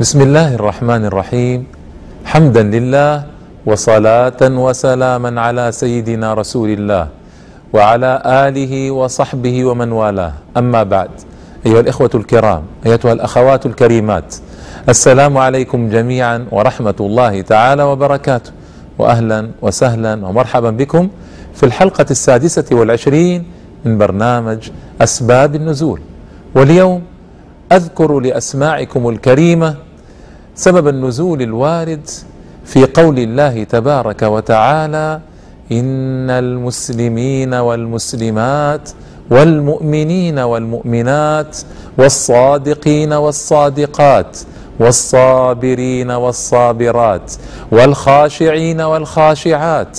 بسم الله الرحمن الرحيم حمدا لله وصلاة وسلاما على سيدنا رسول الله وعلى آله وصحبه ومن والاه أما بعد أيها الإخوة الكرام أيتها الأخوات الكريمات السلام عليكم جميعا ورحمة الله تعالى وبركاته وأهلا وسهلا ومرحبا بكم في الحلقة السادسة والعشرين من برنامج أسباب النزول واليوم أذكر لأسماعكم الكريمة سبب النزول الوارد في قول الله تبارك وتعالى إن المسلمين والمسلمات والمؤمنين والمؤمنات والصادقين والصادقات والصابرين والصابرات والخاشعين والخاشعات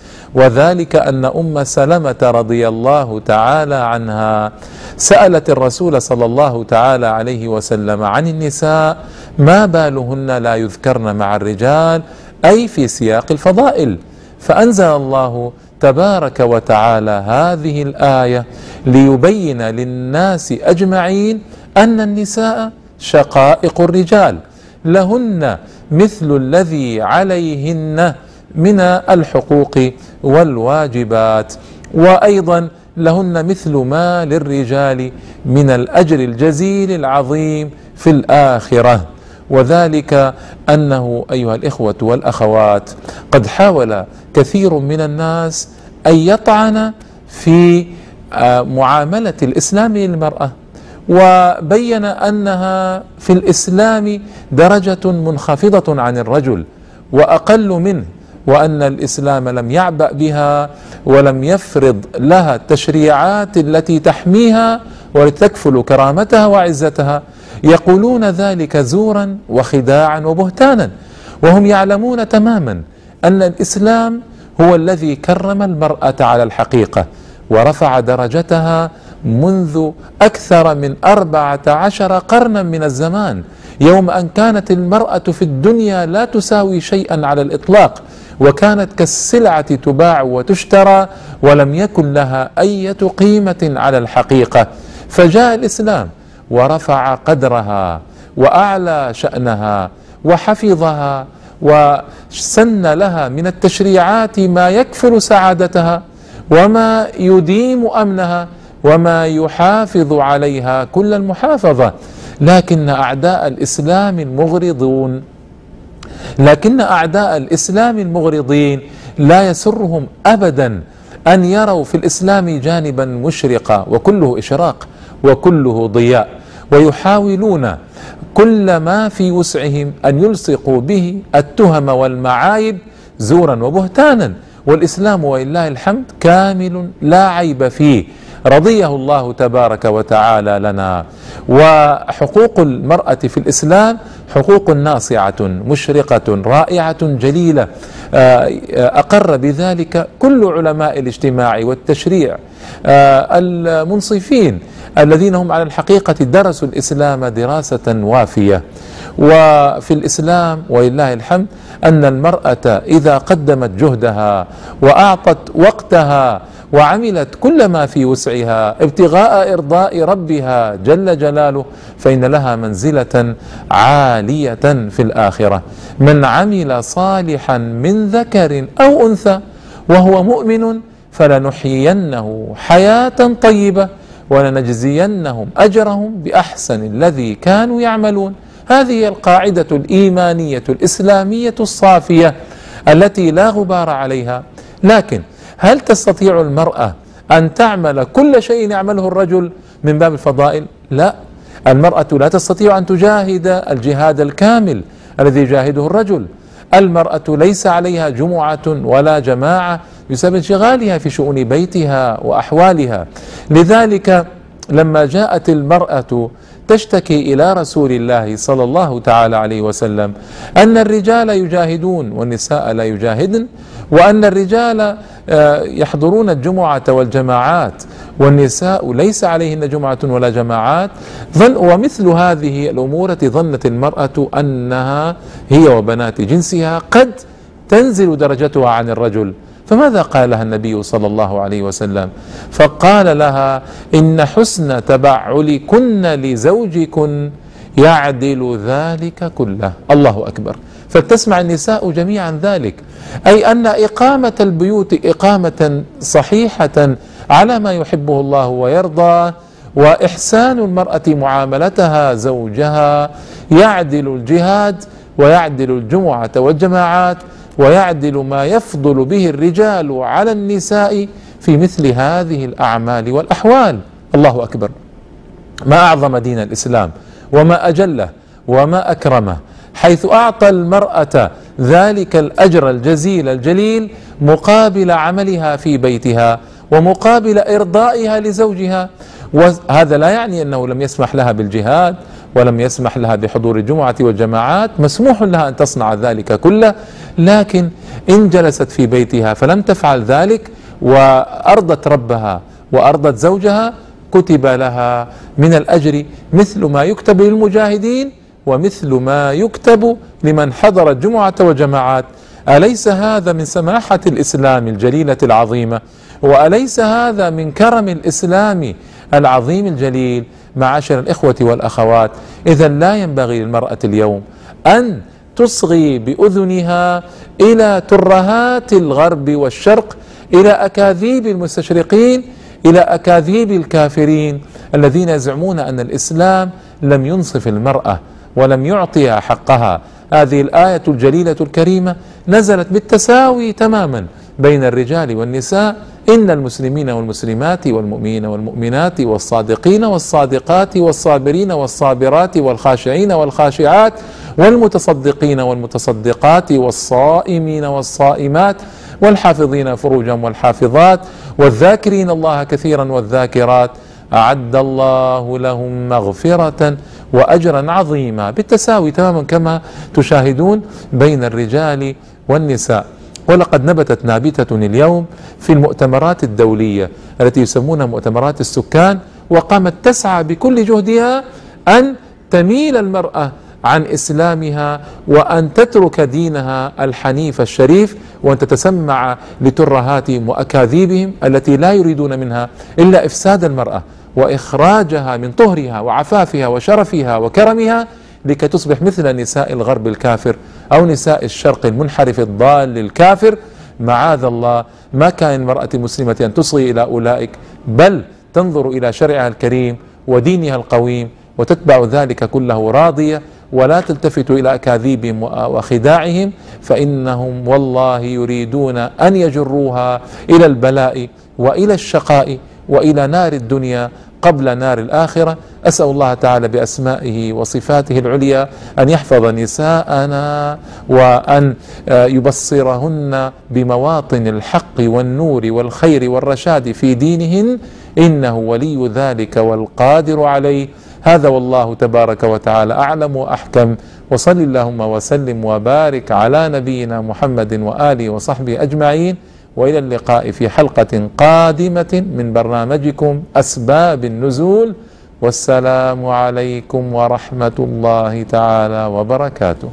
وذلك أن أم سلمة رضي الله تعالى عنها سألت الرسول صلى الله تعالى عليه وسلم عن النساء ما بالهن لا يذكرن مع الرجال أي في سياق الفضائل. فأنزل الله تبارك وتعالى هذه الآية ليبين للناس أجمعين أن النساء شقائق الرجال لهن مثل الذي عليهن من الحقوق والواجبات. وأيضا لهن مثل ما للرجال من الأجر الجزيل العظيم في الآخرة. وذلك أنه أيها الإخوة والأخوات قد حاول كثير من الناس أن يطعن في معاملة الإسلام للمرأة. وبين أنها في الإسلام درجة منخفضة عن الرجل وأقل منه. وأن الإسلام لم يعبأ بها ولم يفرض لها التشريعات التي تحميها ولتكفل كرامتها وعزتها. يقولون ذلك زورا وخداعا وبهتانا. وهم يعلمون تماما أن الإسلام هو الذي كرم المرأة على الحقيقة ورفع درجتها منذ أكثر من أربعة عشر قرنا من الزمان. يوم أن كانت المرأة في الدنيا لا تساوي شيئا على الإطلاق وكانت كالسلعة تباع وتشترى ولم يكن لها إيه قيمة على الحقيقة. فجاء الإسلام ورفع قدرها وأعلى شأنها وحفظها وسن لها من التشريعات ما يكفل سعادتها وما يديم أمنها وما يحافظ عليها كل المحافظة. لكن أعداء الإسلام المغرضون لكن أعداء الإسلام المغرضين لا يسرهم ابدا أن يروا في الإسلام جانبا مشرقا وكله إشراق وكله ضياء ويحاولون كل ما في وسعهم أن يلصقوا به التهم والمعايب زورا وبهتانا والإسلام ولله الحمد كامل لا عيب فيه رضيه الله تبارك وتعالى لنا. وحقوق المرأة في الإسلام حقوق ناصعة مشرقة رائعة جليلة. أقر بذلك كل علماء الاجتماع والتشريع. المنصفين الذين هم على الحقيقة درسوا الإسلام دراسة وافية. وفي الإسلام ولله الحمد أن المرأة إذا قدمت جهدها وأعطت وقتها وعملت كل ما في وسعها ابتغاء إرضاء ربها جل جلاله فإن لها منزلة عالية في الآخرة. من عمل صالحا من ذكر أو أنثى وهو مؤمن فلنحيينه حياة طيبة ولنجزينهم أجرهم بأحسن الذي كانوا يعملون. هذه القاعدة الإيمانية الإسلامية الصافية التي لا غبار عليها. لكن هل تستطيع المرأة أن تعمل كل شيء يعمله الرجل من باب الفضائل؟ لا. المرأة لا تستطيع أن تجاهد الجهاد الكامل الذي يجاهده الرجل. المرأة ليس عليها جمعة ولا جماعة بسبب انشغالها في شؤون بيتها وأحوالها. لذلك لما جاءت المرأة تشتكي إلى رسول الله صلى الله تعالى عليه وسلم أن الرجال يجاهدون والنساء لا يجاهدن وأن الرجال يحضرون الجمعة والجماعات والنساء ليس عليهن جمعة ولا جماعات. ظن ومثل هذه الأمور ظنت المرأة أنها هي وبنات جنسها قد تنزل درجتها عن الرجل. فماذا قال لها النبي صلى الله عليه وسلم؟ فقال لها إن حسن تبعلكن لزوجكن يعدل ذلك كله. الله أكبر. فلتسمع النساء جميعا ذلك. أي أن إقامة البيوت إقامة صحيحة على ما يحبه الله ويرضى وإحسان المرأة معاملتها زوجها يعدل الجهاد ويعدل الجمعة والجماعات ويعدل ما يفضل به الرجال على النساء في مثل هذه الأعمال والأحوال. الله أكبر. ما أعظم دين الإسلام وما أجله وما أكرمه حيث أعطى المرأة ذلك الأجر الجزيل الجليل مقابل عملها في بيتها ومقابل إرضائها لزوجها. وهذا لا يعني أنه لم يسمح لها بالجهاد ولم يسمح لها بحضور الجمعة والجماعات مسموح لها أن تصنع ذلك كله لكن إن جلست في بيتها فلم تفعل ذلك وأرضت ربها وأرضت زوجها كتب لها من الأجر مثل ما يكتب للمجاهدين ومثل ما يكتب لمن حضر الجمعة والجماعات. أليس هذا من سماحة الإسلام الجليلة العظيمة؟ وأليس هذا من كرم الإسلام العظيم الجليل؟ معاشر الإخوة والأخوات. إذا لا ينبغي للمرأة اليوم أن تصغي بأذنها إلى ترهات الغرب والشرق إلى أكاذيب المستشرقين إلى أكاذيب الكافرين الذين يزعمون أن الإسلام لم ينصف المرأة ولم يعطيها حقها. هذه الآية الجليلة الكريمة نزلت بالتساوي تماما. بين الرجال والنساء إن المسلمين والمسلمات والمؤمنين والمؤمنات والصادقين والصادقات والصابرين والصابرات والخاشعين والخاشعات والمتصدقين والمتصدقات والصائمين والصائمات والحافظين فروجهم والحافظات والذاكرين الله كثيرا والذاكرات أعد الله لهم مغفرة وأجرا عظيما. بالتساوي تماما كما تشاهدون بين الرجال والنساء. ولقد نبتت نابتة اليوم في المؤتمرات الدولية التي يسمونها مؤتمرات السكان وقامت تسعى بكل جهدها أن تميل المرأة عن إسلامها وأن تترك دينها الحنيف الشريف وأن تتسمع لترهاتهم واكاذيبهم التي لا يريدون منها إلا إفساد المرأة وإخراجها من طهرها وعفافها وشرفها وكرمها لكي تصبح مثل نساء الغرب الكافر. أو نساء الشرق المنحرف الضال الكافر. معاذ الله ما كان المرأة المسلمه أن تصغي إلى أولئك بل تنظر إلى شرعها الكريم ودينها القويم وتتبع ذلك كله راضية ولا تلتفت إلى أكاذيبهم وخداعهم. فإنهم والله يريدون أن يجروها إلى البلاء وإلى الشقاء وإلى نار الدنيا قبل نار الآخرة. أسأل الله تعالى بأسمائه وصفاته العليا أن يحفظ نساءنا وأن يبصرهن بمواطن الحق والنور والخير والرشاد في دينهن. إنه ولي ذلك والقادر عليه. هذا والله تبارك وتعالى أعلم وأحكم. وصل اللهم وسلم وبارك على نبينا محمد وآله وصحبه أجمعين. وإلى اللقاء في حلقة قادمة من برنامجكم أسباب النزول. والسلام عليكم ورحمة الله تعالى وبركاته.